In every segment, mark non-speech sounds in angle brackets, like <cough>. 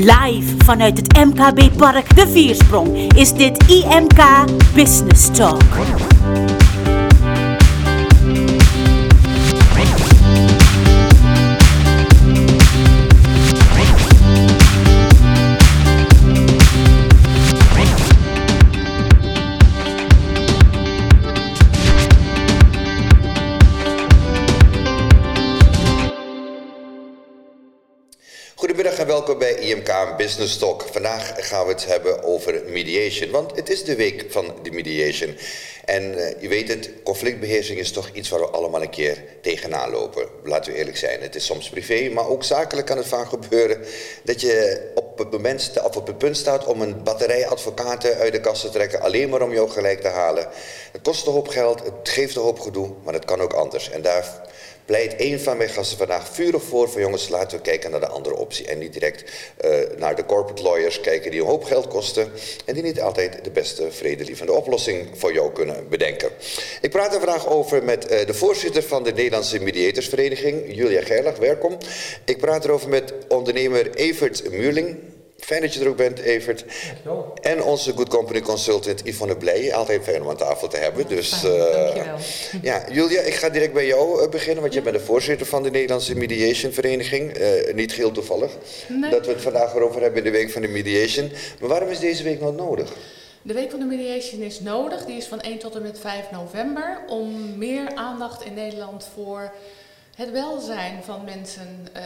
Live vanuit het MKB Park De Viersprong is dit IMK Business Talk. IMK Business Talk. Vandaag gaan we het hebben over mediation, want het is de week van de mediation. En uh, je weet het, conflictbeheersing is toch iets waar we allemaal een keer tegenaan lopen. Laten we eerlijk zijn, het is soms privé, maar ook zakelijk kan het vaak gebeuren dat je op het, moment, of op het punt staat om een batterij advocaten uit de kast te trekken, alleen maar om jou gelijk te halen. Het kost een hoop geld, het geeft een hoop gedoe, maar het kan ook anders. En daar pleit een van mijn gasten vandaag vurig voor van jongens, laten we kijken naar de andere optie. En niet direct uh, naar de corporate lawyers kijken die een hoop geld kosten en die niet altijd de beste vredelievende oplossing voor jou kunnen bedenken. Ik praat er vandaag over met uh, de voorzitter van de Nederlandse Mediatorsvereniging, Julia Gerlach, welkom. Ik praat erover met ondernemer Evert Muurling. Fijn dat je er ook bent, Evert. En onze Good Company Consultant Yvonne Blij. Altijd fijn om aan tafel te hebben. Dus, uh, Dankjewel. Ja, Julia, ik ga direct bij jou uh, beginnen. Want je bent de voorzitter van de Nederlandse Mediation Vereniging. Uh, niet heel toevallig nee. dat we het vandaag erover hebben in de Week van de Mediation. Maar waarom is deze week nou nodig? De Week van de Mediation is nodig. Die is van 1 tot en met 5 november. Om meer aandacht in Nederland voor het welzijn van mensen uh,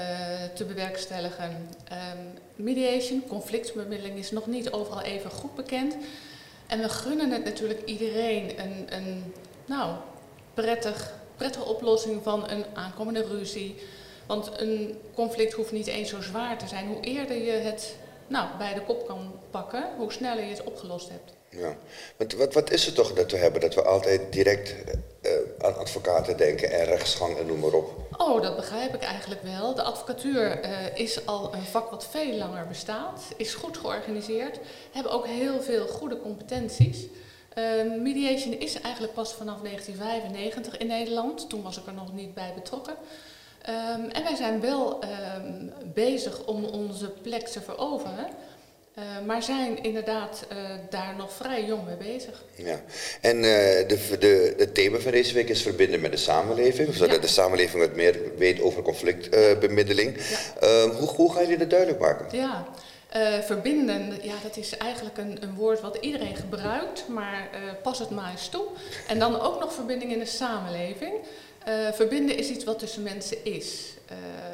te bewerkstelligen. Um, mediation, conflictbemiddeling, is nog niet overal even goed bekend. En we gunnen het natuurlijk iedereen een, een nou, prettig, prettige oplossing van een aankomende ruzie. Want een conflict hoeft niet eens zo zwaar te zijn. Hoe eerder je het nou, bij de kop kan pakken, hoe sneller je het opgelost hebt. Ja, want wat, wat is het toch dat we hebben dat we altijd direct uh, aan advocaten denken en rechtsgang en noem maar op? Oh, dat begrijp ik eigenlijk wel. De advocatuur uh, is al een vak wat veel langer bestaat, is goed georganiseerd, hebben ook heel veel goede competenties. Uh, mediation is eigenlijk pas vanaf 1995 in Nederland, toen was ik er nog niet bij betrokken. Um, en wij zijn wel um, bezig om onze plek te veroveren. Uh, maar zijn inderdaad uh, daar nog vrij jong mee bezig. Ja. En uh, de, de, het thema van deze week is verbinden met de samenleving. Zodat ja. de samenleving wat meer weet over conflictbemiddeling. Ja. hoe, hoe ga je dat duidelijk maken? Ja, verbinden, ja, dat is eigenlijk een, een woord wat iedereen gebruikt. Maar pas het maar eens toe. En dan ook nog verbinding in de samenleving. Verbinden is iets wat tussen mensen is.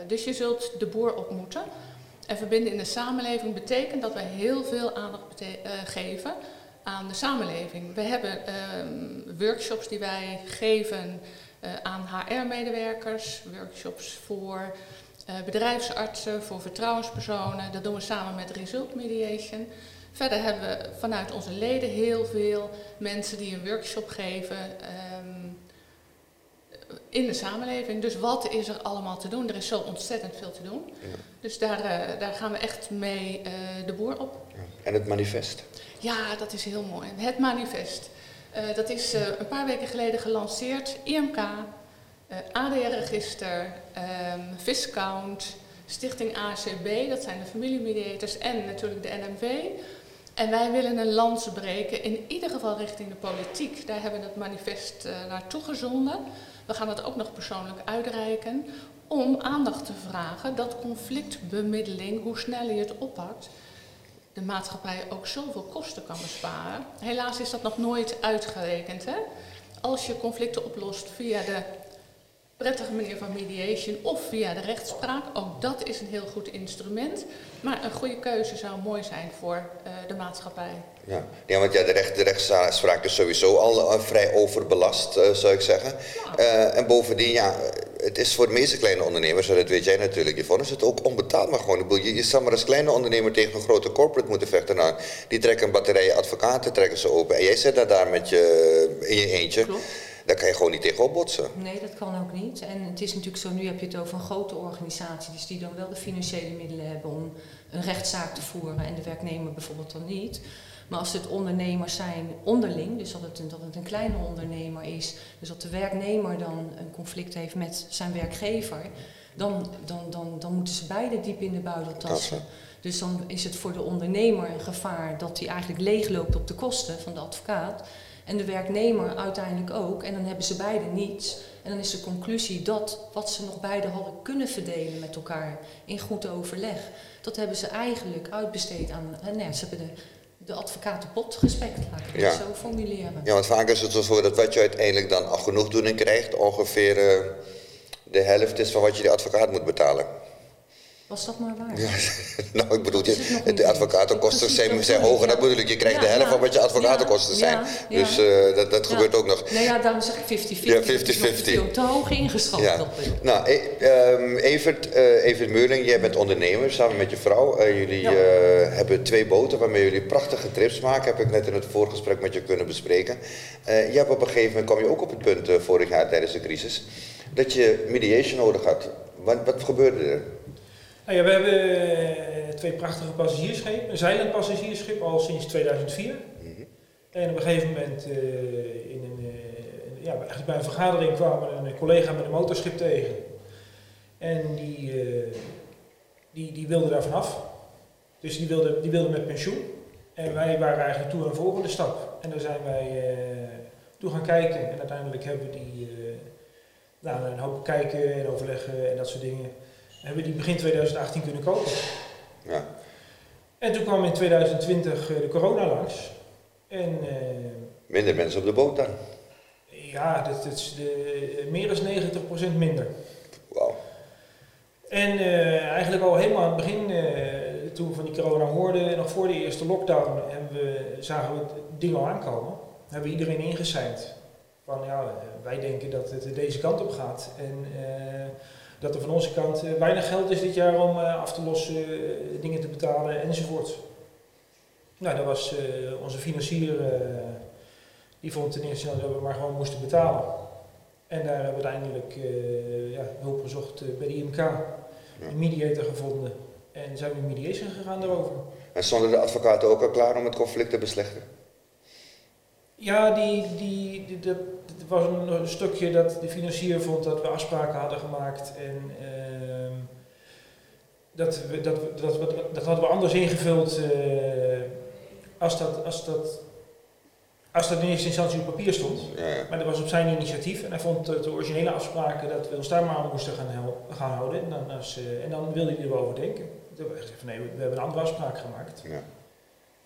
dus je zult de boer ontmoeten. En verbinden in de samenleving betekent dat wij heel veel aandacht uh, geven aan de samenleving. We hebben uh, workshops die wij geven aan HR-medewerkers, workshops voor bedrijfsartsen, voor vertrouwenspersonen. Dat doen we samen met Result Mediation. Verder hebben we vanuit onze leden heel veel mensen die een workshop geven. Um, in de samenleving. Dus wat is er allemaal te doen? Er is zo ontzettend veel te doen. Ja. Dus daar, uh, daar gaan we echt mee uh, de boer op. Ja. En het manifest? Ja, dat is heel mooi. Het manifest. Uh, dat is een paar weken geleden gelanceerd. IMK, ADR-register, um, Viscount, Stichting ACB, dat zijn de familiemediators en natuurlijk de NMV. En wij willen een lans breken, in ieder geval richting de politiek. Daar hebben we het manifest naartoe gezonden. We gaan het ook nog persoonlijk uitreiken om aandacht te vragen dat conflictbemiddeling, hoe sneller je het oppakt, de maatschappij ook zoveel kosten kan besparen. Helaas is dat nog nooit uitgerekend. Hè? Als je conflicten oplost via de prettige manier van mediation of via de rechtspraak, ook dat is een heel goed instrument. Maar een goede keuze zou mooi zijn voor uh, de maatschappij. Ja. ja, want ja, de, recht, de rechtspraak is sowieso al uh, vrij overbelast, uh, zou ik zeggen. Ja. en bovendien, ja, het is voor de meeste kleine ondernemers, dat weet jij natuurlijk, Yvonne, is het ook onbetaalbaar gewoon. Je, je zou maar als kleine ondernemer tegen een grote corporate moeten vechten. Nou, die trekken een batterij advocaten, trekken ze open. En jij zit daar, daar met je, in je eentje. Klopt. Daar kan je gewoon niet tegenop botsen. Nee, dat kan ook niet. En het is natuurlijk zo, nu heb je het over een grote organisatie, dus die dan wel de financiële middelen hebben om een rechtszaak te voeren en de werknemer bijvoorbeeld dan niet. Maar als het ondernemers zijn onderling, dus dat het, een, dat het een kleine ondernemer is, dus dat de werknemer dan een conflict heeft met zijn werkgever, dan, dan, dan, dan moeten ze beide diep in de buidel tassen. Dus dan is het voor de ondernemer een gevaar dat hij eigenlijk leegloopt op de kosten van de advocaat. En de werknemer uiteindelijk ook. En dan hebben ze beide niets. En dan is de conclusie dat wat ze nog beide hadden kunnen verdelen met elkaar in goed overleg, dat hebben ze eigenlijk uitbesteed aan. Nee, ze hebben de, de advocatenpot gespekt, laat ik het zo formuleren. Ja, want vaak is het zo dat wat je uiteindelijk dan genoeg genoegdoening krijgt, ongeveer uh, de helft is van wat je de advocaat moet betalen. Was dat maar waar? Ja, <laughs> nou, ik bedoel, je, de advocatenkosten zijn, zijn hoger. Dat bedoel ik, je krijgt de helft van wat je advocatenkosten zijn. Dus uh, dat, dat gebeurt ook nog. Nou ja, daarom zeg ik 50-50. Ja, 50-50. Veel te hoog ingeschat. Ja. Nou, e um, Evert, uh, Evert Meurling, jij bent ondernemer samen met je vrouw. Uh, jullie hebben twee boten waarmee jullie prachtige trips maken. Heb ik net in het voorgesprek met je kunnen bespreken. je hebt op een gegeven moment, kwam je ook op het punt vorig jaar tijdens de crisis, dat je mediation nodig had. Wat, wat gebeurde er? Nou ja, we hebben eh, twee prachtige passagiersschepen. Een zeilend passagiersschip al sinds 2004. Mhm. En op een gegeven moment uh, in een, uh, ja, eigenlijk bij een vergadering kwam een collega met een motorschip tegen. En die, die, die wilde daar vanaf. Dus die wilde, die wilde met pensioen. En wij waren eigenlijk toe aan een volgende stap. En daar zijn wij toe gaan kijken. En uiteindelijk hebben we die nou, een hoop kijken en overleggen en dat soort dingen hebben die begin 2018 kunnen kopen. Ja. En toen kwam in 2020 eh, de corona langs. En, uh, minder mensen op de boot dan? Ja, dat, dat is de, meer dan 90% minder. Wauw. En uh, eigenlijk al helemaal aan het begin, uh, toen we van die corona hoorden, nog voor de eerste lockdown, hebben we, zagen we het ding al aankomen. Hebben we iedereen ingeseind. Van ja, wij denken dat het deze kant op gaat. En dat er van onze kant eh, weinig geld is dit jaar om eh, af te lossen, eh, dingen te betalen enzovoort. Nou, dat was onze financier, die vond ten eerste dat we maar gewoon moesten betalen. En daar hebben we uiteindelijk ja, hulp gezocht bij de IMK, een mediator gevonden. En zijn we in mediation gegaan daarover. En stonden de advocaten ook al klaar om het conflict te beslechten? Ja, die, die, die, de, het was een, stukje dat de financier vond dat we afspraken hadden gemaakt. En uh, dat, we, dat, dat, dat, dat hadden we anders ingevuld uh, als, dat, als, dat, als dat in eerste instantie op papier stond. Ja. Maar dat was op zijn initiatief. En hij vond de originele afspraken dat we ons daar maar aan moesten gaan, gaan houden. En dan, als, uh, en dan wilde hij erover denken. Toen hebben we gezegd van nee, we, hebben een andere afspraak gemaakt. Ja.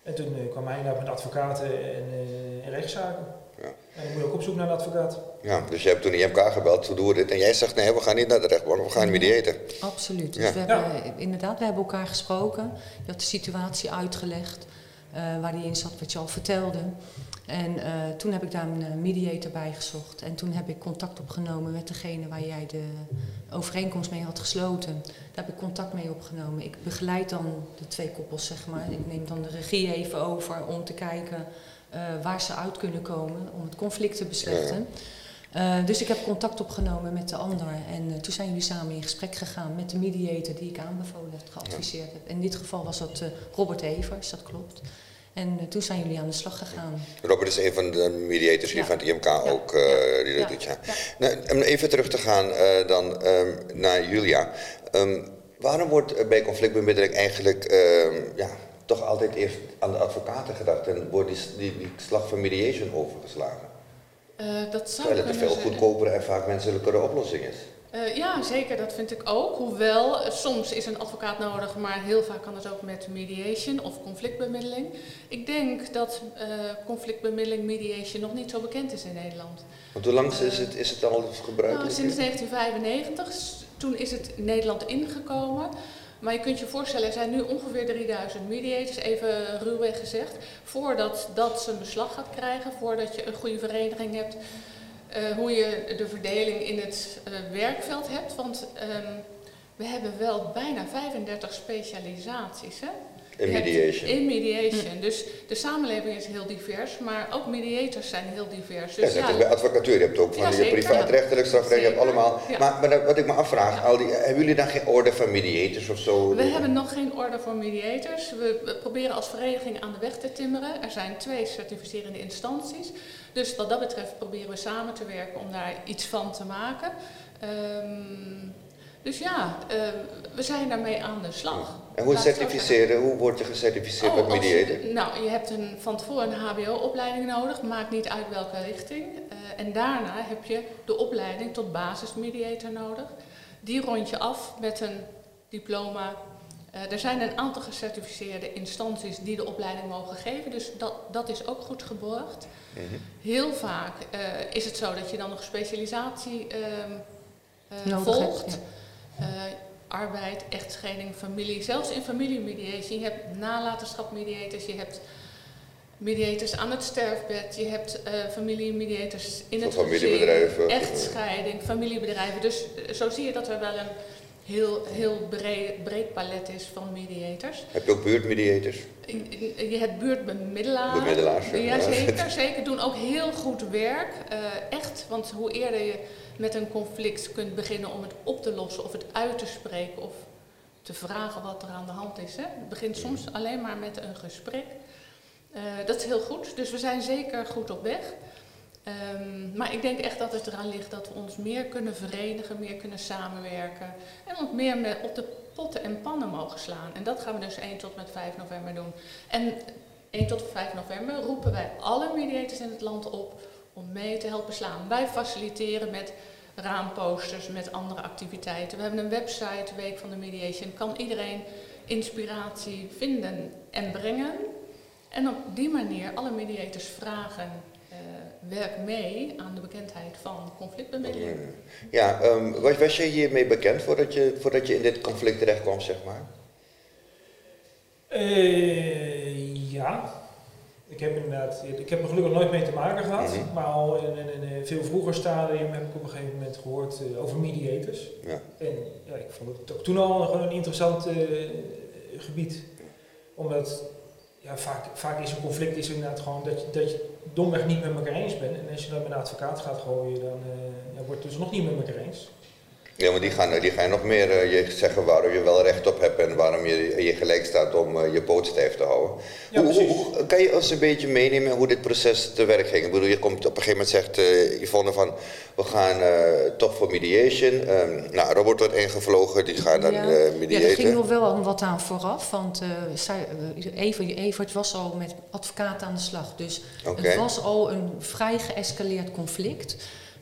En toen uh, kwam hij naar met advocaten en, en rechtszaken. En dan moet je ook op zoek naar een advocaat. Ja, dus je hebt toen IMK gebeld, hoe doen we dit? En jij zegt nee, we gaan niet naar de rechtbank, we gaan mediëren. Absoluut. Dus we hebben, inderdaad, we hebben elkaar gesproken. Je had de situatie uitgelegd uh, waar die in zat, wat je al vertelde. En uh, toen heb ik daar een mediator bij gezocht. En toen heb ik contact opgenomen met degene waar jij de overeenkomst mee had gesloten. Daar heb ik contact mee opgenomen. Ik begeleid dan de twee koppels, zeg maar. Ik neem dan de regie even over om te kijken waar ze uit kunnen komen om het conflict te beslechten. Uh, dus ik heb contact opgenomen met de ander en uh, toen zijn jullie samen in gesprek gegaan met de mediator die ik aanbevolen heb, geadviseerd heb. In dit geval was dat Robert Evers, dat klopt. En toen zijn jullie aan de slag gegaan. Robert is een van de mediators hier van het IMK ook. Die dat doet, ja. Nou, om even terug te gaan dan um, naar Julia. Um, waarom wordt bij conflictbemiddeling eigenlijk um, ja, toch altijd eerst aan de advocaten gedacht en wordt die, die, die slag van mediation overgeslagen? dat zou Terwijl het een veel goedkopere en vaak menselijkere oplossing is. Uh, ja, zeker, dat vind ik ook. Hoewel, uh, soms is een advocaat nodig, maar heel vaak kan het ook met mediation of conflictbemiddeling. Ik denk dat uh, conflictbemiddeling, mediation nog niet zo bekend is in Nederland. Want hoe lang is, het, is het al gebruikelijk? Nou, sinds 1995. Toen is het in Nederland ingekomen. Maar je kunt je voorstellen, er zijn nu ongeveer 3000 mediators, even ruwweg gezegd. Voordat dat zijn beslag gaat krijgen, voordat je een goede vereniging hebt uh, hoe je de verdeling in het uh, werkveld hebt. Want um, we hebben wel bijna 35 specialisaties. Hè? In mediation. In mediation. Hm. Dus de samenleving is heel divers, maar ook mediators zijn heel divers. Dus ja, ja, bij advocatuur, je hebt ook van ja, je privaatrechtelijk, strafrecht, je hebt allemaal. Maar, maar, wat ik me afvraag, al die, hebben jullie dan geen orde van mediators of zo? We hebben nog geen orde voor mediators. We, we proberen als vereniging aan de weg te timmeren. Er zijn twee certificerende instanties. Dus wat dat betreft proberen we samen te werken om daar iets van te maken. Um, Dus ja, uh, we zijn daarmee aan de slag. En hoe certificeren? Hoe word je gecertificeerd oh, als mediator? Nou, je hebt een, van tevoren een HBO-opleiding nodig, maakt niet uit welke richting. Uh, en daarna heb je de opleiding tot basismediator nodig. Die rond je af met een diploma. Uh, er zijn een aantal gecertificeerde instanties die de opleiding mogen geven, dus dat, dat is ook goed geborgd. Mm -hmm. Heel vaak is het zo dat je dan nog specialisatie ehm, volgt. Ja arbeid, echtscheiding, familie, zelfs in familiemediation. Je hebt nalatenschapmediators, je hebt mediators aan het sterfbed, je hebt uh, familiemediators in het familiebedrijven. echtscheiding, familiebedrijven. Dus uh, zo zie je dat er wel een heel, heel breed, breed palet is van mediators. Heb je ook buurtmediators? Je hebt buurtbemiddelaars. Bemiddelaars, ja. ja zeker, <laughs> zeker. Doen ook heel goed werk. Uh, echt, want hoe eerder je met een conflict kunt beginnen om het op te lossen of het uit te spreken of te vragen wat er aan de hand is. Hè. Het begint soms alleen maar met een gesprek. Uh, dat is heel goed, dus we zijn zeker goed op weg. Um, maar ik denk echt dat het eraan ligt dat we ons meer kunnen verenigen, meer kunnen samenwerken en ons meer met op de potten en pannen mogen slaan. En dat gaan we dus 1 tot met 5 november doen. En 1 tot 5 november roepen wij alle mediators in het land op om mee te helpen slaan. Wij faciliteren met raamposters, met andere activiteiten. We hebben een website, Week van de Mediation. Kan iedereen inspiratie vinden en brengen. En op die manier alle mediators vragen, uh, werk mee aan de bekendheid van conflictbemiddeling. Ja, um, was, was je hiermee bekend voordat je, voordat je in dit conflict terecht kwam, zeg maar? Uh, ja. Ik heb inderdaad, ik heb er gelukkig nooit mee te maken gehad, maar al in, een veel vroeger stadium heb ik op een gegeven moment gehoord uh, over mediators. Ja. En ja, ik vond het ook toen al gewoon een interessant uh, gebied. Omdat ja, vaak, vaak is een conflict is inderdaad gewoon dat je, dat je domweg niet met elkaar eens bent. En als je dan met een advocaat gaat gooien, dan uh, ja, wordt het dus nog niet met elkaar eens. Ja, maar die gaan, die gaan nog meer uh, je zeggen waarom je wel recht op hebt en waarom je, je gelijk staat om uh, je poot stijf te houden. Ja, hoe, hoe, kan je ons een beetje meenemen hoe dit proces te werk ging? Ik bedoel, je komt op een gegeven moment zegt uh, Yvonne van we gaan toch voor mediation. Um, nou, Robert wordt ingevlogen, die gaat dan ja. mediaten. Ja, er ging nog wel wat aan vooraf, want zij, Evert was al met advocaat aan de slag. Dus okay. het was al een vrij geëscaleerd conflict.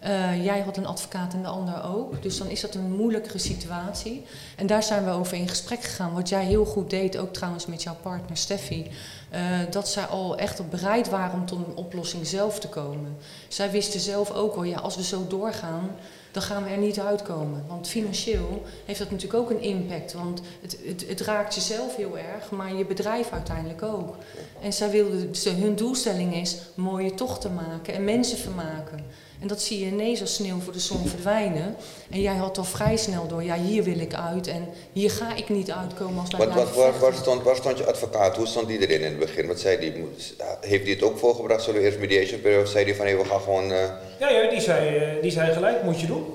Uh, jij had een advocaat en de ander ook. Dus dan is dat een moeilijkere situatie. En daar zijn we over in gesprek gegaan. Wat jij heel goed deed, ook trouwens met jouw partner Steffi. Uh, dat zij al echt bereid waren om tot een oplossing zelf te komen. Zij wisten zelf ook wel, ja, als we zo doorgaan, dan gaan we er niet uitkomen. Want financieel heeft dat natuurlijk ook een impact. Want het, het, het raakt jezelf heel erg, maar je bedrijf uiteindelijk ook. En zij wilden, hun doelstelling is mooie tochten maken en mensen vermaken. En dat zie je ineens als sneeuw voor de zon verdwijnen. En jij had al vrij snel door, ja, hier wil ik uit en hier ga ik niet uitkomen als wij wat, wat, waar, waar, stond, waar stond je advocaat? Hoe stond die erin in het begin? Wat zei die? Heeft hij het ook voorgebracht? Zullen we eerst mediation periode? Zei hij van, hey, we gaan gewoon... Uh... Ja, ja die, zei, eh, die zei gelijk, moet je doen.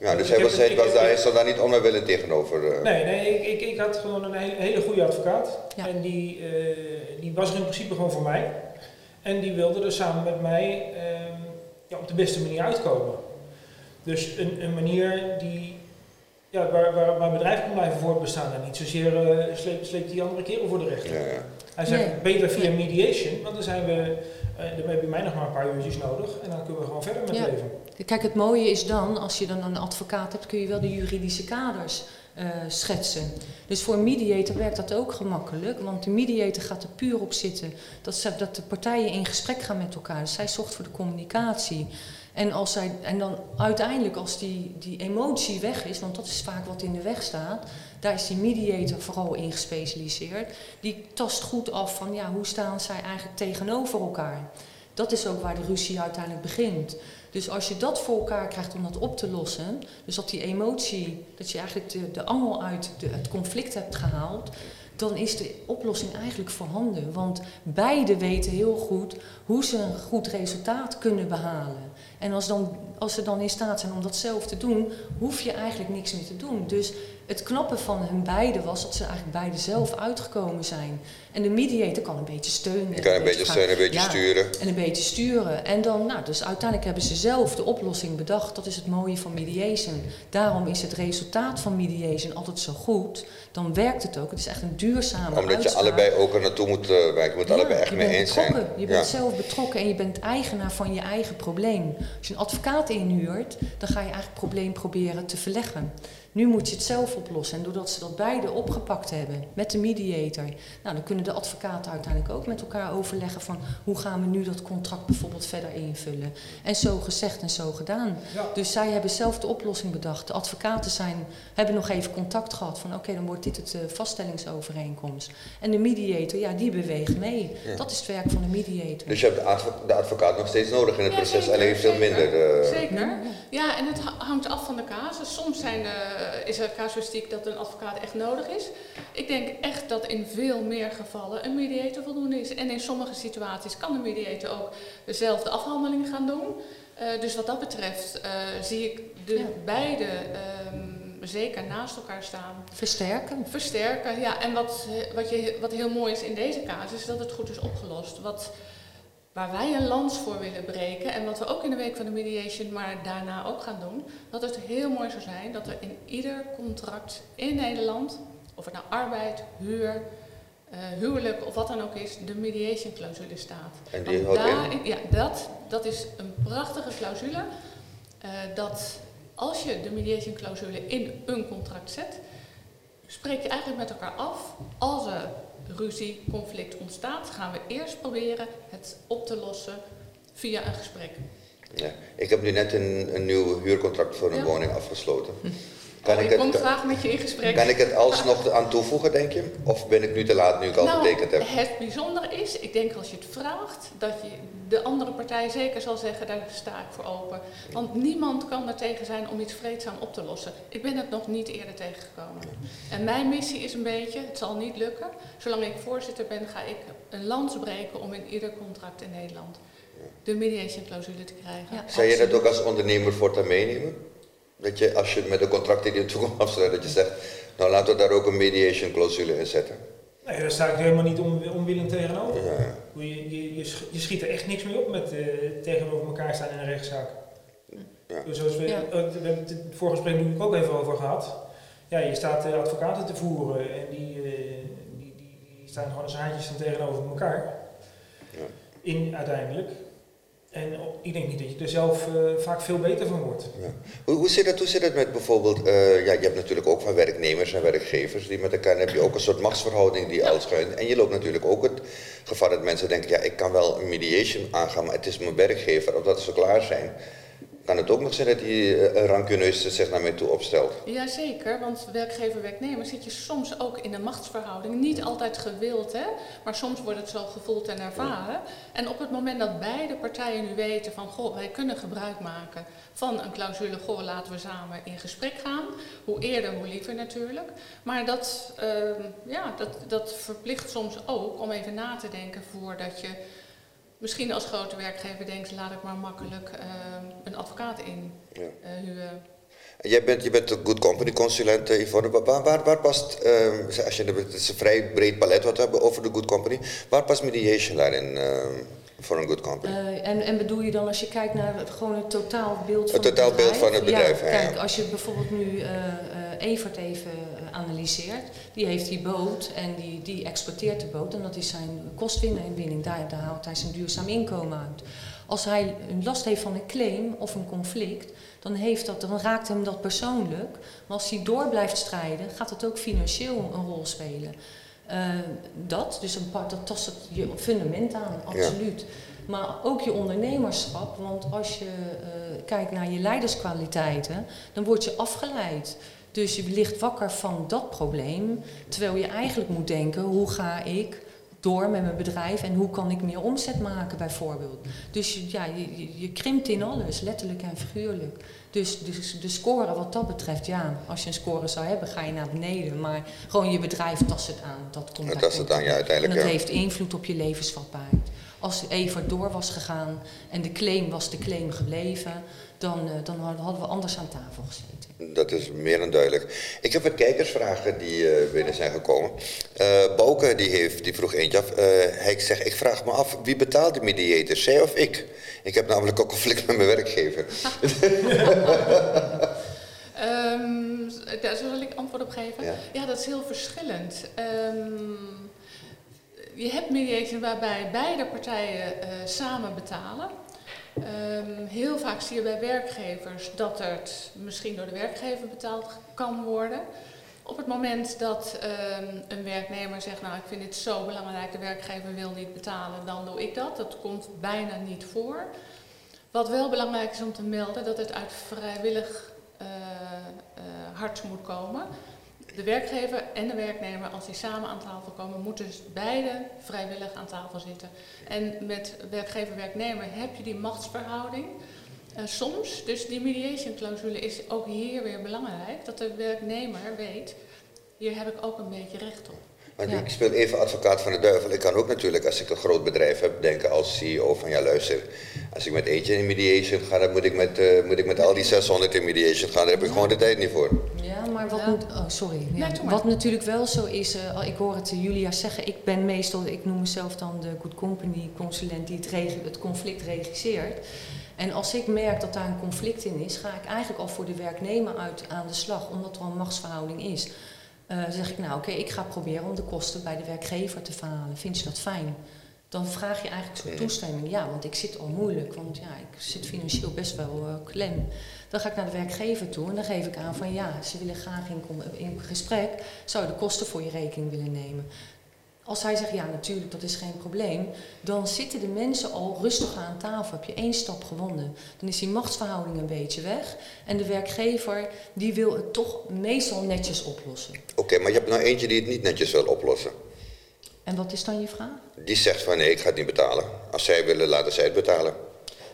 Ja, dus hij was, het, was daar, is daar niet onwillig tegenover? Uh... Nee, nee ik, ik, ik, had gewoon een hele, hele goede advocaat. Ja. En die, uh, die was er in principe gewoon voor mij. En die wilde er samen met mij... Uh, ja, op de beste manier uitkomen. Dus een, een manier die, ja, waar, waar, waar bedrijf kan blijven voortbestaan en niet zozeer uh, sleept, die andere kerel voor de rechter. Ja, ja. Hij zegt nee. beter via mediation, want dan zijn we, uh, dan heb je mij nog maar een paar uurtjes nodig en dan kunnen we gewoon verder met ja. leven. Kijk, het mooie is dan, als je dan een advocaat hebt, kun je wel de juridische kaders uh, schetsen. Dus voor een mediator werkt dat ook gemakkelijk, want de mediator gaat er puur op zitten dat, ze, dat de partijen in gesprek gaan met elkaar. Dus zij zorgt voor de communicatie. En, als zij, en dan uiteindelijk, als die, die emotie weg is, want dat is vaak wat in de weg staat, daar is die mediator vooral in gespecialiseerd. Die tast goed af van ja, hoe staan zij eigenlijk tegenover elkaar. Dat is ook waar de ruzie uiteindelijk begint. Dus als je dat voor elkaar krijgt om dat op te lossen, dus dat die emotie, dat je eigenlijk de, angel uit het conflict hebt gehaald, dan is de oplossing eigenlijk voorhanden. Want beide weten heel goed hoe ze een goed resultaat kunnen behalen. En als, dan, als ze dan in staat zijn om dat zelf te doen, hoef je eigenlijk niks meer te doen. Dus het knappe van hun beiden was dat ze eigenlijk beide zelf uitgekomen zijn. En de mediator kan een beetje steunen. Je kan een beetje steunen, een beetje sturen. En een beetje sturen. En dan, nou, dus uiteindelijk hebben ze zelf de oplossing bedacht. Dat is het mooie van mediation. Daarom is het resultaat van mediation altijd zo goed. Dan werkt het ook. Het is echt een duurzame Omdat je allebei ook er naartoe moet uh, werken. Je moet ja, allebei echt mee eens zijn. Je bent zelf betrokken en je bent eigenaar van je eigen probleem. Als je een advocaat inhuurt, dan ga je eigenlijk het probleem proberen te verleggen. Nu moet je het zelf oplossen. En doordat ze dat beide opgepakt hebben met de mediator, nou, dan kunnen de advocaten uiteindelijk ook met elkaar overleggen van hoe gaan we nu dat contract bijvoorbeeld verder invullen. En zo gezegd en zo gedaan. Dus zij hebben zelf de oplossing bedacht. De advocaten zijn, hebben nog even contact gehad van oké, dan wordt dit het uh, vaststellingsovereenkomst. En de mediator, ja, die beweegt mee. Dat is het werk van de mediator. Dus je hebt de, advocaat nog steeds nodig in het proces, alleen veel minder. Uh... Zeker. Ja, en het hangt af van de casus. Soms zijn uh, is er casuïstiek dat een advocaat echt nodig is. Ik denk echt dat in veel meer gevallen een mediator voldoende is. En in sommige situaties kan een mediator ook dezelfde afhandeling gaan doen. Uh, dus wat dat betreft uh, zie ik de ja. beide um, zeker naast elkaar staan. Versterken. Versterken, ja. En wat, wat, je, wat heel mooi is in deze casus, is dat het goed is opgelost. Wat, waar wij een lans voor willen breken en wat we ook in de week van de mediation, maar daarna ook gaan doen, dat het heel mooi zou zijn dat er in ieder contract in Nederland, of het nou arbeid, huur, uh, huwelijk of wat dan ook is, de mediation clausule staat. En die houdt in? Ja, dat, dat is een prachtige clausule. Uh, dat als je de mediation clausule in een contract zet, spreek je eigenlijk met elkaar af, als er ruzie, conflict ontstaat, gaan we eerst proberen het op te lossen via een gesprek. Ja. Ik heb nu net een, een nieuw huurcontract voor een ja. woning afgesloten. Kan oh, ik, ik kom het, graag met je in gesprek. Kan ik het alsnog aan toevoegen, denk je? Of ben ik nu te laat nu ik al nou, getekend heb? Het bijzondere is, ik denk als je het vraagt, dat je de andere partij zeker zal zeggen, daar sta ik voor open. Want niemand kan er tegen zijn om iets vreedzaam op te lossen. Ik ben het nog niet eerder tegengekomen. En mijn missie is een beetje, het zal niet lukken, zolang ik voorzitter ben, ga ik een lans breken om in ieder contract in Nederland de mediation clausule te krijgen. Ja, Zou je dat ook als ondernemer voortaan meenemen? Dat je, als je met een contract in de toekomst afsluit, dat je zegt, nou laten we daar ook een mediation clausule in zetten. Nee, daar sta ik helemaal niet om, onwillend tegenover. Ja. Je, je, je, schiet er echt niks mee op met uh, tegenover elkaar staan in een rechtszaak. Ja. Dus zoals we, ja. we hebben het vorige gesprek natuurlijk ook even over gehad. Ja, je staat uh, advocaten te voeren en die, uh, die, die, die, staan gewoon als haantjes tegenover elkaar. Ja. In uiteindelijk. En ik denk niet dat je er zelf uh, vaak veel beter van wordt. Ja. Hoe, hoe, zit het, hoe zit het met bijvoorbeeld, uh, ja, je hebt natuurlijk ook van werknemers en werkgevers die met elkaar, heb je ook een soort machtsverhouding die ja. uitschuift. En je loopt natuurlijk ook het gevaar dat mensen denken, ja ik kan wel een mediation aangaan, maar het is mijn werkgever, of dat ze klaar zijn kan het ook nog zijn dat die uh, rancuneus zich naar mij toe opstelt? Jazeker, want werkgever-werknemer zit je soms ook in een machtsverhouding. Niet altijd gewild, hè? maar soms wordt het zo gevoeld en ervaren. En op het moment dat beide partijen nu weten van, goh, wij kunnen gebruik maken van een clausule, goh, laten we samen in gesprek gaan. Hoe eerder, hoe liever natuurlijk. Maar dat, uh, ja, dat, dat verplicht soms ook om even na te denken voordat je misschien als grote werkgever denkt, laat ik maar makkelijk uh, een advocaat in ja. uh, huwen. Jij bent, je bent een good company consulent, Yvonne. Waar, waar, waar past, uh, als je, het is een vrij breed palet wat we hebben over de good company, waar past mediation daarin? voor een good company. Uh, en, en bedoel je dan als je kijkt naar het, gewoon het totaalbeeld van het, het totaalbeeld van het bedrijf? Ja, kijk, als je bijvoorbeeld nu uh, uh, Evert even analyseert, die heeft die boot en die, die exporteert de boot en dat is zijn kostwinning, daar, daar haalt hij zijn duurzaam inkomen uit. Als hij een last heeft van een claim of een conflict, dan, heeft dat, dan raakt hem dat persoonlijk. Maar als hij door blijft strijden, gaat het ook financieel een rol spelen. Uh, dat, dus een part, dat tast je fundament aan, absoluut. Ja. Maar ook je ondernemerschap, want als je uh, kijkt naar je leiderskwaliteiten, dan word je afgeleid. Dus je ligt wakker van dat probleem, terwijl je eigenlijk moet denken, hoe ga ik door met mijn bedrijf en hoe kan ik meer omzet maken bijvoorbeeld. Dus ja, je, je, krimpt in alles, letterlijk en figuurlijk. Dus, dus de score wat dat betreft, ja, als je een score zou hebben, ga je naar beneden. Maar gewoon je bedrijf tast het aan. Dat komt Dat tast het aan, ja, uiteindelijk, En dat ja. heeft invloed op je levensvatbaarheid. Als Evert door was gegaan en de claim was de claim gebleven, dan, eh, dan hadden we anders aan tafel gezeten. Dat is meer dan duidelijk. Ik heb wat kijkersvragen die eh, binnen zijn gekomen. Eh Bouke die heeft, die vroeg eentje af. Eh, hij zegt, ik vraag me af, wie betaalt de mediator, zij of ik? Ik heb namelijk ook conflict met mijn werkgever. <laughs> Ehm, daar zal ik antwoord op geven? Ja. dat is heel verschillend. Ehm, je hebt mediation waarbij beide partijen eh, samen betalen. Ehm, heel vaak zie je bij werkgevers dat het misschien door de werkgever betaald kan worden. Op het moment dat ehm, een werknemer zegt, nou ik vind dit zo belangrijk, de werkgever wil niet betalen, dan doe ik dat. Dat komt bijna niet voor. Wat wel belangrijk is om te melden, dat het uit vrijwillig eh, hart moet komen. De werkgever en de werknemer, als die samen aan tafel komen, moeten dus beide vrijwillig aan tafel zitten. En met werkgever-werknemer heb je die machtsverhouding. Eh, soms, dus die mediation clausule is ook hier weer belangrijk, dat de werknemer weet, hier heb ik ook een beetje recht op. Want Ja. ik speel even advocaat van de duivel. Ik kan ook natuurlijk, als ik een groot bedrijf heb, denken als CEO van ja luister, als ik met eentje in mediation ga, dan moet ik met, eh, moet ik met al die 600 in mediation gaan. Daar heb ik gewoon de tijd niet voor. Ja, maar wat Ja. moet. Oh, sorry. Ja. Nee, wat natuurlijk wel zo is, eh, ik hoor het Julia zeggen, ik ben meestal, ik noem mezelf dan de good company consulent die het, het conflict regisseert. En als ik merk dat daar een conflict in is, ga ik eigenlijk al voor de werknemer uit aan de slag, omdat er een machtsverhouding is. Dan zeg ik, nou oké, ik ga proberen om de kosten bij de werkgever te verhalen. Vind je dat fijn? Dan vraag je eigenlijk zo'n toestemming. Ja, want ik zit al moeilijk, want ja, ik zit financieel best wel eh, klem. Dan ga ik naar de werkgever toe en dan geef ik aan van ja, ze willen graag in, in gesprek, zou je de kosten voor je rekening willen nemen. Als hij zegt ja, natuurlijk, dat is geen probleem, dan zitten de mensen al rustig aan tafel. Heb je één stap gewonnen. Dan is die machtsverhouding een beetje weg. En de werkgever die wil het toch meestal netjes oplossen. Oké, maar je hebt nou eentje die het niet netjes wil oplossen. En wat is dan je vraag? Die zegt van nee, ik ga het niet betalen. Als zij willen, laten zij het betalen.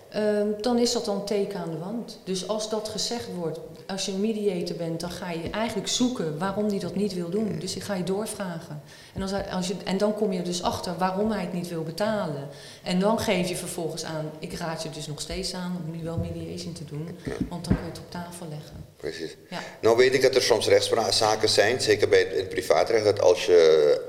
Ehm, dan is dat dan teken aan de wand. Dus als dat gezegd wordt, als je een mediator bent, dan ga je eigenlijk zoeken waarom die dat niet wil doen. Dus ik ga je doorvragen. En, als, je, en dan kom je dus achter waarom hij het niet wil betalen. En dan geef je vervolgens aan, ik raad je dus nog steeds aan om nu wel mediation te doen, want dan kun je het op tafel leggen. Precies. Ja. Nou weet ik dat er soms rechtszaken zijn, zeker bij het privaatrecht, dat als je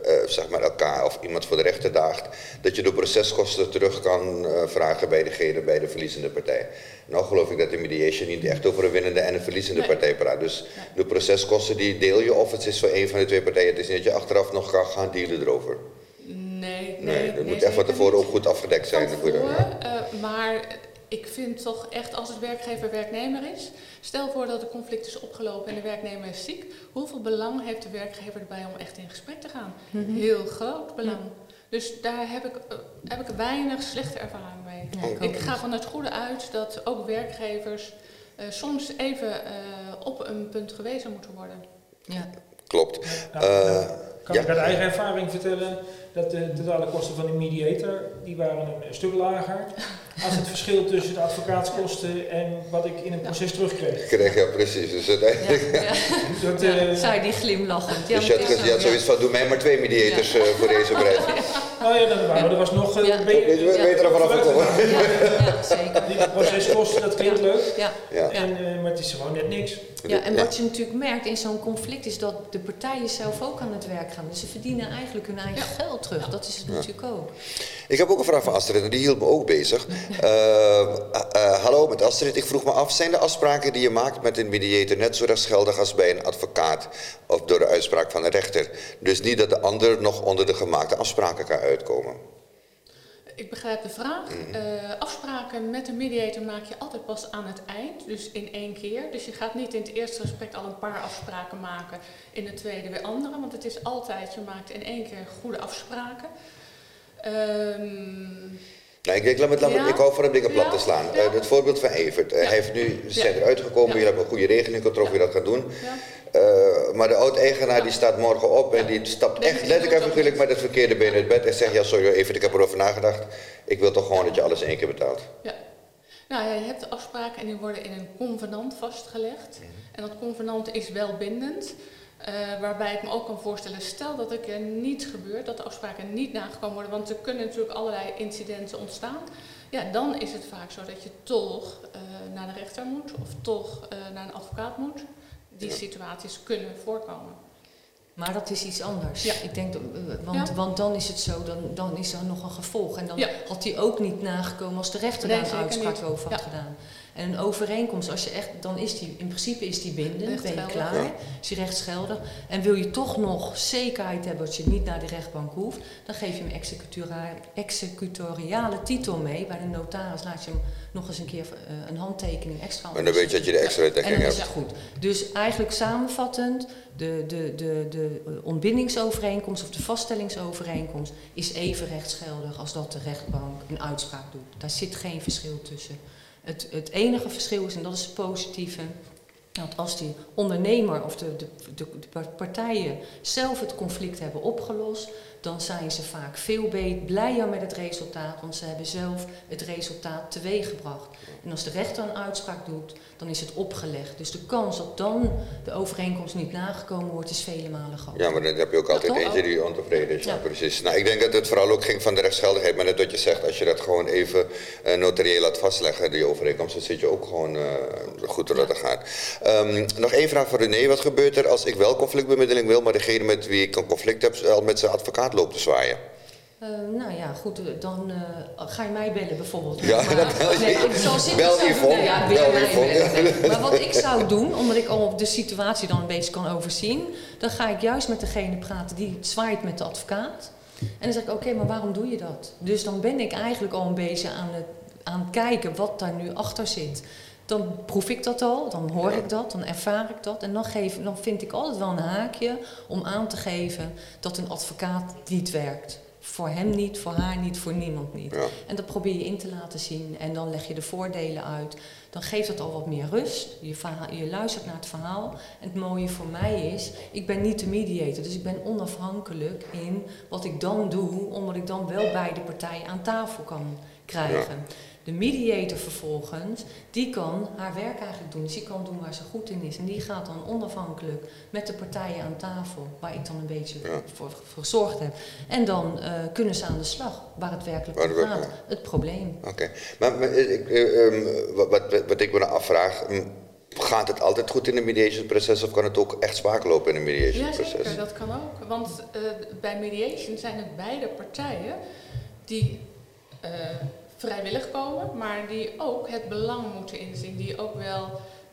eh, zeg maar elkaar of iemand voor de rechter daagt, dat je de proceskosten terug kan eh, vragen bij degene, bij de verliezende partij. Nou geloof ik dat de mediation niet echt over een winnende en een verliezende Nee. partij praat. Dus Nee. de proceskosten die deel je of het is voor een van de twee partijen. Het is niet dat je achteraf nog kan gaan dealen erover. Nee, nee. Nee, dat moet echt van tevoren niet. ook goed afgedekt zijn. Ja. eh, maar ik vind toch echt als het werkgever-werknemer is, stel voor dat het conflict is opgelopen en de werknemer is ziek, hoeveel belang heeft de werkgever erbij om echt in gesprek te gaan? Heel groot belang. Dus daar heb ik, eh, heb ik weinig slechte ervaring mee. Ja, ik ga van het goede uit dat ook werkgevers eh, soms even eh, op een punt gewezen moeten worden. Ja. Klopt. Nou, Eh, nou, kan ja. ik uit eigen ervaring vertellen dat de totale kosten van de mediator, die waren een stuk lager als het verschil tussen de advocaatskosten en wat ik in een proces terugkreeg. Krijg je precies. Dus uiteindelijk. Ja, ja. <laughs> Dat, Ja, eh, zei die glimlachend. Ja, dus je had, je had ja. zoiets van, doe mij maar twee mediators eh, voor deze prijs. <laughs> nou ja, dat, waren, er was nog eh, Ja. beetje- Weet je beter ervan afgekomen. Ja, ja, zeker. Die proceskosten, dat klinkt leuk, Ja. Ja. en, eh, maar het is gewoon net niks. Ja, en wat je natuurlijk merkt in zo'n conflict is dat de partijen zelf ook aan het werk gaan. Dus ze verdienen eigenlijk hun eigen geld terug. Dat is het natuurlijk ook. Ik heb ook een vraag van Astrid en die hield me ook bezig. <laughs> Eh, eh, hallo, met Astrid. Ik vroeg me af, zijn de afspraken die je maakt met een mediator net zo rechtsgeldig als bij een advocaat of door de uitspraak van een rechter? Dus niet dat de ander nog onder de gemaakte afspraken kan uitkomen. Ik begrijp de vraag. Eh, afspraken met een mediator maak je altijd pas aan het eind, dus in één keer. Dus je gaat niet in het eerste gesprek al een paar afspraken maken, in het tweede weer andere, want het is altijd, je maakt in één keer goede afspraken. Ehm, Ik, denk, laat me, laat me, ik van om dingen plat te slaan. Uh, het voorbeeld van Evert. Uh, hij heeft nu, ze zijn eruit gekomen, jullie hebben een goede regeling getroffen wie dat gaat doen. Uh, maar de oud-eigenaar die staat morgen op en die stapt echt letterlijk en figuurlijk met het verkeerde been uit bed en zegt, ja sorry Evert, ik heb erover nagedacht. Ik wil toch gewoon dat je alles één keer betaalt. Ja. Nou je hebt afspraken en die worden in een convenant vastgelegd. -hmm. En dat convenant is wel bindend. Uh, waarbij ik me ook kan voorstellen, stel dat er niet gebeurt, dat de afspraken niet nagekomen worden, want er kunnen natuurlijk allerlei incidenten ontstaan. Ja, dan is het vaak zo dat je toch uh, naar de rechter moet of toch uh, naar een advocaat moet. Die situaties kunnen voorkomen. Maar dat is iets anders. Ja. Ik denk, want, ja. want dan is het zo, dan, dan is er nog een gevolg. En dan ja. had hij ook niet nagekomen als de rechter daar een uitspraak over had gedaan. En een overeenkomst, als je echt, dan is die, in principe is die bindend, ben je klaar, ja. is die rechtsgeldig. En wil je toch nog zekerheid hebben dat je niet naar de rechtbank hoeft, dan geef je hem executoriale titel mee. Bij de notaris laat je hem nog eens een keer uh, een handtekening extra. En dan weet je dat je de extra dekking hebt. En dan is het goed. Dus eigenlijk samenvattend, de, de, de, de ontbindingsovereenkomst of de vaststellingsovereenkomst is even rechtsgeldig als dat de rechtbank een uitspraak doet. Daar zit geen verschil tussen. Het, het enige verschil is, en dat is het positieve, dat als die ondernemer of de, de, de, partijen zelf het conflict hebben opgelost, dan zijn ze vaak veel blijer met het resultaat, want ze hebben zelf het resultaat teweeggebracht. En als de rechter een uitspraak doet, dan is het opgelegd. Dus de kans dat dan de overeenkomst niet nagekomen wordt, is vele malen groter. Ja, maar dan heb je ook altijd eentje die ontevreden is. Ja. precies. Nou, ik denk dat het vooral ook ging van de rechtsgeldigheid, maar net wat je zegt, als je dat gewoon even uh, notarieel laat vastleggen, die overeenkomst, dan zit je ook gewoon uh, goed doordat ja. het gaat. Um, nog één vraag voor René. Wat gebeurt er als ik wel conflictbemiddeling wil, maar degene met wie ik een conflict heb, al met zijn advocaat loopt te zwaaien? Uh, nou ja, goed, dan uh, ga je mij bellen bijvoorbeeld. Ja, maar, dat bel je. Nee, zoals bel Yvonne. Ja, bel Yvonne. <laughs> Maar wat ik zou doen, omdat ik al de situatie dan een beetje kan overzien, dan ga ik juist met degene praten die zwaait met de advocaat. En dan zeg ik, oké, okay, maar waarom doe je dat? Dus dan ben ik eigenlijk al een beetje aan het, aan het kijken wat daar nu achter zit. Dan proef ik dat al, dan hoor ik dat, dan ervaar ik dat. En dan, geef, dan vind ik altijd wel een haakje om aan te geven dat een advocaat niet werkt. Voor hem niet, voor haar niet, voor niemand niet. Ja. En dat probeer je in te laten zien en dan leg je de voordelen uit. Dan geeft dat al wat meer rust. Je, verhaal, je luistert naar het verhaal. En het mooie voor mij is, ik ben niet de mediator. Dus ik ben onafhankelijk in wat ik dan doe, omdat ik dan wel beide partijen aan tafel kan krijgen. Ja. De mediator vervolgens, die kan haar werk eigenlijk doen. Dus die kan doen waar ze goed in is. En die gaat dan onafhankelijk met de partijen aan tafel, waar ik dan een beetje ja. voor, gezorgd heb. En dan uh, kunnen ze aan de slag waar het werkelijk om gaat. Het probleem. Oké. Okay. Maar, maar ik, uh, um, wat, wat, wat ik me nou afvraag. Gaat het altijd goed in een mediation proces of kan het ook echt spaak lopen in een mediation ja, proces? Dat kan ook. Want uh, bij mediation zijn het beide partijen die uh, vrijwillig komen, maar die ook het belang moeten inzien, die ook wel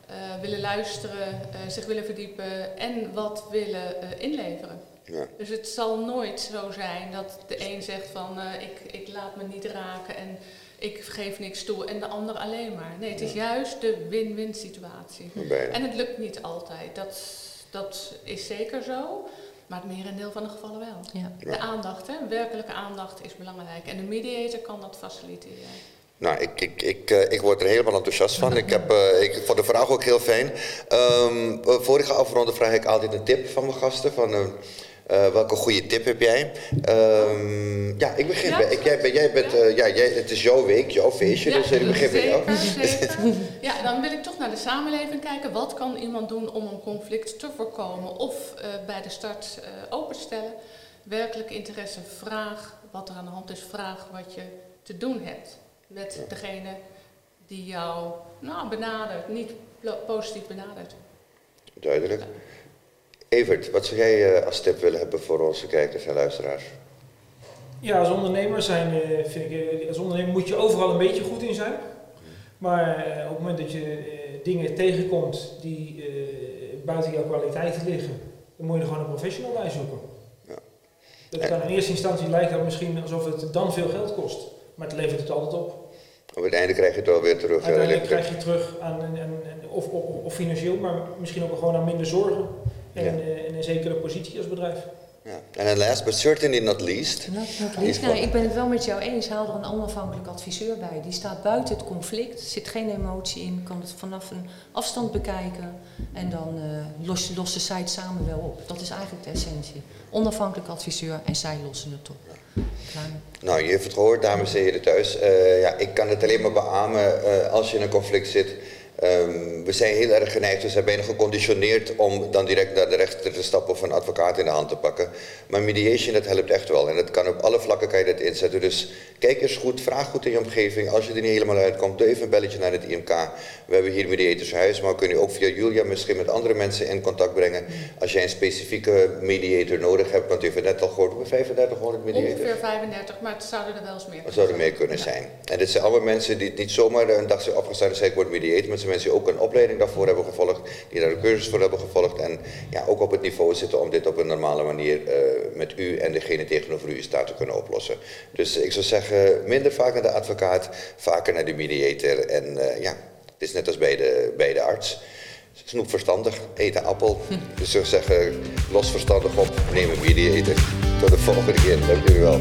uh, willen luisteren, zich willen verdiepen en wat willen inleveren. Ja. Dus het zal nooit zo zijn dat de een zegt van ik, ik laat me niet raken en ik geef niks toe en de ander alleen maar. Nee, het is juist de win-win situatie. Bijna. En het lukt niet altijd, dat, dat is zeker zo. Maar het merendeel van de gevallen wel. Ja. De aandacht, hè, werkelijke aandacht is belangrijk. En de mediator kan dat faciliteren. Nou, ik, ik, ik, uh, ik word er helemaal enthousiast van. Ik, heb, uh, ik vond de vraag ook heel fijn. Um, voor ik ga afronden vraag ik altijd een tip van mijn gasten. Van, uh, Uh, welke goede tip heb jij? Um, ja, ik begin ja, bij. Ik, jij, jij bent, uh, ja, jij, het is jouw week, jouw feestje, ja, dus ik begin bij jou. <laughs> Ja, dan wil ik toch naar de samenleving kijken. Wat kan iemand doen om een conflict te voorkomen of uh, bij de start open te stellen? Werkelijk interesse, vraag wat er aan de hand is, vraag wat je te doen hebt met degene die jou nou, benadert, niet positief benadert. Duidelijk. Evert, wat zou jij uh, als tip willen hebben voor onze kijkers en luisteraars? Ja, als ondernemer, zijn, vind ik, als ondernemer moet je overal een beetje goed in zijn. Maar op het moment dat je dingen tegenkomt die buiten jouw kwaliteiten liggen, dan moet je er gewoon een professional bij zoeken. Ja. Dat kan in eerste instantie lijkt dat misschien alsof het dan veel geld kost, maar het levert het altijd op. Op het einde krijg je het wel weer terug. Uiteindelijk krijg je terug aan, aan, aan of, of, of, financieel, maar misschien ook gewoon aan minder zorgen. En, ja. uh, en een zekere positie als bedrijf. Ja. En last but certainly not least. Not, not least. Nou, ik ben het wel met jou eens. Haal er een onafhankelijk adviseur bij. Die staat buiten het conflict. Zit geen emotie in. Kan het vanaf een afstand bekijken. En dan uh, los, los de site samen wel op. Dat is eigenlijk de essentie. Onafhankelijk adviseur en zij lossen het op. Klaar. Nou, je heeft het gehoord, dames en heren thuis. Uh, ja, ik kan het alleen maar beamen. Uh, als je in een conflict zit Um, we zijn heel erg geneigd, we zijn bijna geconditioneerd om dan direct naar de rechter te stappen of een advocaat in de hand te pakken. Maar mediation, dat helpt echt wel. En dat kan op alle vlakken kan je dat inzetten. Dus kijk eens goed, vraag goed in je omgeving. Als je er niet helemaal uitkomt, doe even een belletje naar het IMK. We hebben hier mediators huis, maar we kunnen je ook via Julia misschien met andere mensen in contact brengen. Als jij een specifieke mediator nodig hebt, want u heeft net al gehoord, hoeveel 3500 mediators? Ongeveer 35, maar het zouden er wel eens meer kunnen zouden meer kunnen zijn. En dit zijn allemaal mensen die niet zomaar een dag zijn opgestaan en zeggen ik word mediator, maar mensen die ook een opleiding daarvoor hebben gevolgd, die daar een cursus voor hebben gevolgd en ja, ook op het niveau zitten om dit op een normale manier uh, met u en degene tegenover u staat te kunnen oplossen. Dus ik zou zeggen, minder vaak naar de advocaat, vaker naar de mediator en uh, ja, het is net als bij de, bij de arts. Snoep verstandig, eet een appel. <laughs> Dus ik zou zeggen, los verstandig op, neem een mediator. Tot de volgende keer, dank jullie wel.